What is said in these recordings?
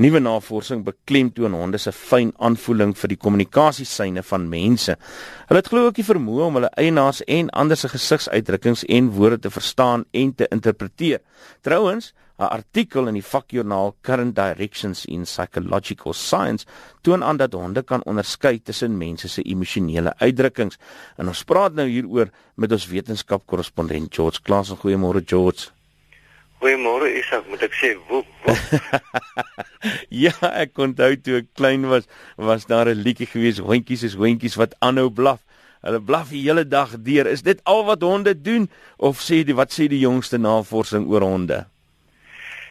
Nuwe navorsing beklemtoon honde se fyn aanvoeling vir die kommunikasiesyne van mense. Hulle het glo ook die vermoë om hulle eienaars en ander se gesigsuitdrukkings en woorde te verstaan en te interpreteer. Trouwens, 'n artikel in die vakjoernaal Current Directions in Psychological Science toon aan dat honde kan onderskei tussen mense se emosionele uitdrukkings. En ons praat nou hieroor met ons wetenskapkorrespondent George Klaas. Goeiemôre George. Goeiemôre Isak, moet ek sê, woep. woep. ja, ek onthou toe ek klein was, was daar 'n liedjie gewees, hondjies is hondjies wat aanhou blaf. Hulle blaf die hele dag deur. Is dit al wat honde doen of sê die wat sê die jongste navorsing oor honde?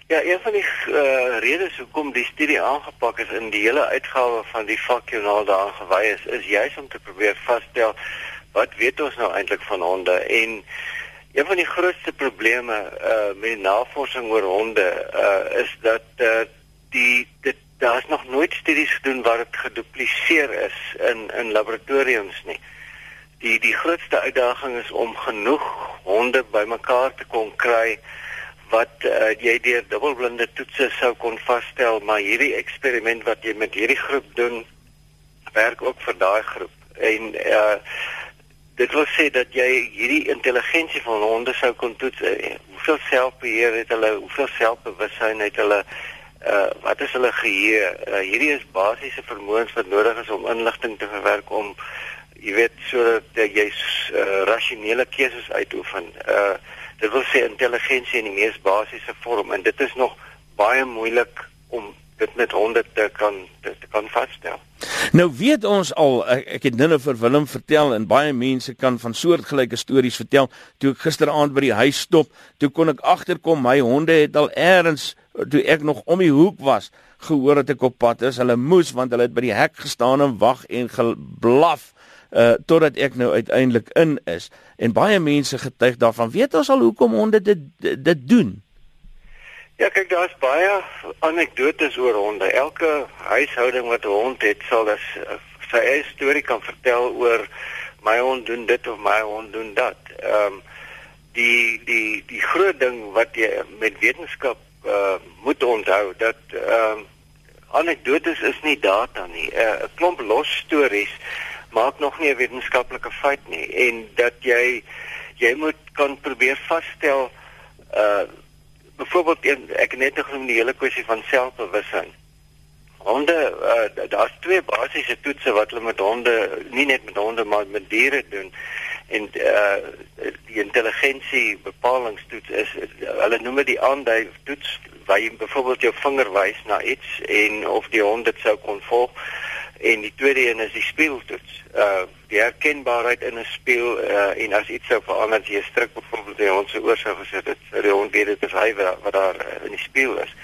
Ja, een van die uh, redes hoekom die studie aangepak is in die hele uitgawe van die vakjoernaal daaraan gewy is, is juis om te probeer vasstel wat weet ons nou eintlik van honde en Een van die grootste probleme uh met navorsing oor honde uh is dat uh die dit daar's nog nooit studies gedoen waar dit gedupliseer is in in laboratoriums nie. Die die grootste uitdaging is om genoeg honde bymekaar te kon kry wat uh, jy deur dubbelblinde toetse sou kon vasstel, maar hierdie eksperiment wat jy met hierdie groep doen werk ook vir daai groep. En uh dit wil sê dat jy hierdie intelligensie van honde sou kon toets. Uh, hoeveel selfbeheer het hulle? Hoeveel selfbewussyn het hulle? Uh wat is hulle geheue? Uh, hierdie is basiese vermoëns wat nodig is om inligting te verwerk om jy weet sodat uh, jy uh, rasionele keuses uitoefen. Uh dit wil sê intelligensie in die mees basiese vorm en dit is nog baie moeilik om dit met honde te kan te, te kan vasstel. Nou weet ons al ek, ek het nou vir Willem vertel en baie mense kan van soortgelyke stories vertel. Toe ek gisteraand by die huis stop, toe kon ek agterkom my honde het al eers toe ek nog om die hoek was, gehoor dat ek op pad is. Hulle moes want hulle het by die hek gestaan en wag en geblaf uh totdat ek nou uiteindelik in is. En baie mense getuig daarvan. Weet ons al hoekom honde dit dit doen? Ja, kyk, daar's baie anekdotes oor honde. Elke huishouding wat 'n hond het, sal das sy eie storie kan vertel oor my hond doen dit of my hond doen dat. Ehm um, die die die groot ding wat jy met wetenskap uh moet onthou dat ehm um, anekdotes is nie data nie. Eh, 'n uh, Klomp los stories maak nog nie 'n wetenskaplike feit nie en dat jy jy moet kan probeer vasstel uh byvoorbeeld ek net genoem die hele kwessie van selfbewussyn. Honde uh, daar's twee basiese toetse wat hulle met honde, nie net met honde maar met diere doen. En uh die intelligensie bepalingstoets is hulle noem dit die aandui toets waar jy byvoorbeeld jou vinger wys na iets en of die hond dit sou kon volg en die tweede een is die speeltoets. Uh die herkenbaarheid in 'n speel uh en as iets sou verander as jy stryk byvoorbeeld die hond se oor sou gesit het, die hond weet dit is hy wat daar uh, in die speel is.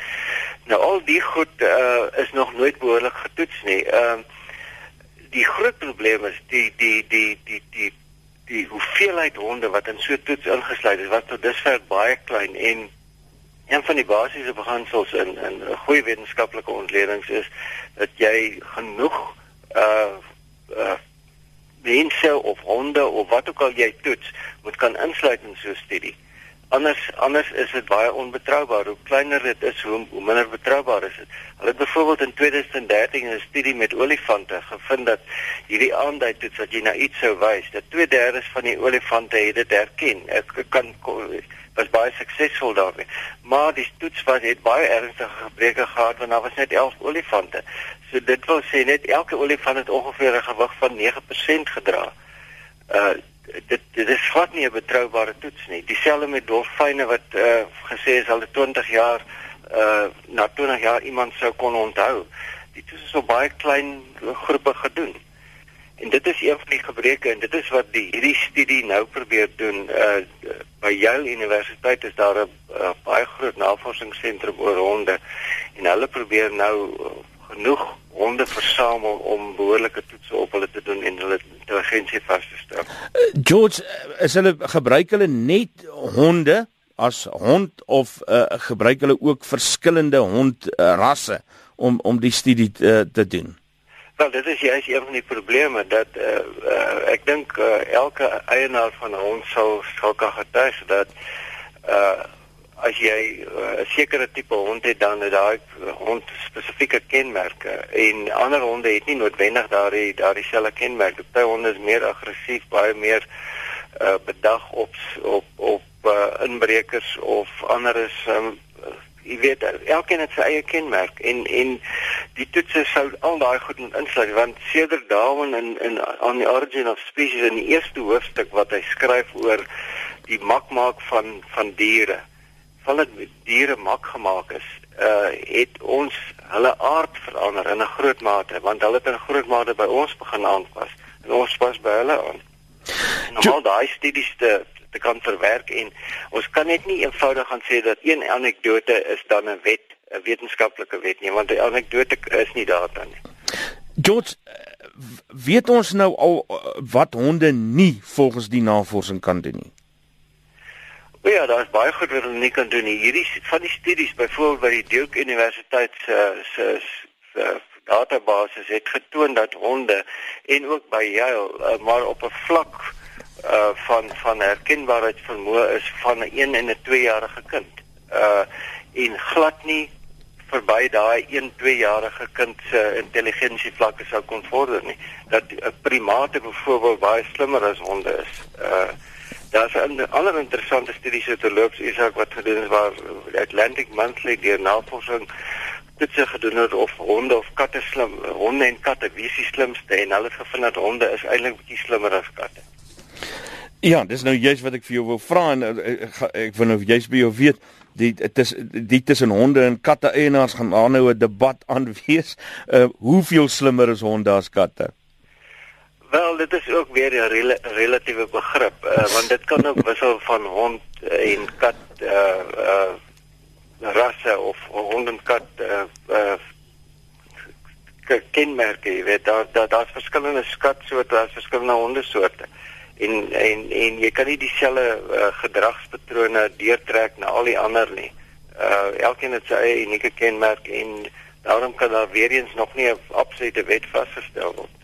Nou al die goed uh is nog nooit behoorlik getoets nie. Ehm uh, die groot probleem is die die die die die die hoeveelheid honde wat in so toets ingesluit is wat tot dusver baie klein en Een van die basiese beginsels in in 'n goeie wetenskaplike ontledings is dat jy genoeg uh uh mense of honde of wat ook al jy toets, moet kan insluit in so 'n studie. Anders anders is dit baie onbetroubaar. Hoe kleiner dit is, hoe, hoe minder betroubaar is dit. Hulle het byvoorbeeld in 2013 'n studie met olifante gevind dat hierdie aandui toets wat jy na iets sou wys, dat 2/3 van die olifante het dit herken. Ek kan was baie suksesvol daarmee. Maar die toets was het baie ernstige gebreke gehad want daar was net 11 olifante. So dit wil sê net elke olifant het ongeveer 'n gewig van 9% gedra. Uh dit dit is glad nie 'n betroubare toets nie. Dieselfde met dolfyne wat uh gesê is al 20 jaar uh na 20 jaar iemand sou kon onthou. Die toets is op baie klein groepe gedoen. En dit is een van die gebreke en dit is wat die hierdie studie nou probeer doen. Uh by Yale Universiteit is daar 'n uh, baie groot navorsingsentrum oor honde en hulle probeer nou uh, genoeg honde versamel om behoorlike toetse op hulle te doen en hulle intelligensie vas te stel. Uh, George, is hulle gebruik hulle net honde as hond of uh, gebruik hulle ook verskillende hond uh, om om die studie te, te doen? Wel, dit is juist een van die probleme dat uh, uh, ek dink uh, elke eienaar van 'n hond sal sal kan getuig dat uh, as jy uh, 'n uh, sekere tipe hond het dan het daai hond spesifieke kenmerke en ander honde het nie noodwendig daardie daardie selfe kenmerke. Party honde is meer aggressief, baie meer uh, bedag op op op uh, inbrekers of ander is um, jy weet elkeen het sy eie kenmerk en en die toetse sou al daai goed insluit want sedert Darwin in in on the origin of species in die eerste hoofstuk wat hy skryf oor die mak maak van van diere van dit diere mak gemaak is uh het ons hulle aard verander in 'n groot mate want hulle het in groot mate by ons begin aanpas en ons pas by hulle aan normaal daai studies te te kan verwerk en ons kan net nie eenvoudig gaan sê dat een anekdote is dan 'n wet, 'n wetenskaplike wet nie, want die anekdote is nie dan nie. George, weet ons nou al wat honde nie volgens die navorsing kan doen nie? O ja, daar is baie goed wat hulle nie kan doen nie. Hierdie van die studies byvoorbeeld by die Duke Universiteit se se se database het getoon dat honde en ook by Yale maar op 'n vlak uh van van herkenbaarheid vermoë is van 'n 1 en 'n 2 jarige kind. Uh en glad nie verby daai 1 2 jarige kind se intelligensie vlakke sou kon vorder nie. Dat 'n primate byvoorbeeld baie slimmer as honde is. Uh daar's 'n ander interessante studie so te loop Isak wat gedoen is waar Atlantic Monthly deur navorsing dit se gedoen het of honde of katte slim honde en katte wie is die slimste en hulle het gevind dat honde is eintlik bietjie slimmer as katte. Ja, dis nou juist wat ek vir jou wou vra en ek, eh, ek, wil nou juist by jou weet die dit is die tussen honde en katte eienaars gaan nou 'n debat aan wees. Uh hoeveel slimmer is honde as katte? Wel, dit is ook weer 'n rel relatiewe begrip uh, want dit kan ook wissel van hond en kat uh uh rasse of hond en kat uh, uh kenmerke, jy weet daar daar daar's verskillende skatsoorte, daar's verskillende hondesoorte. En en en jy kan nie dieselfde uh, gedragspatrone deurtrek na al die ander nie. Uh elkeen het sy eie unieke kenmerk en daarom kan daar weer eens nog nie 'n absolute wet vasgestel word.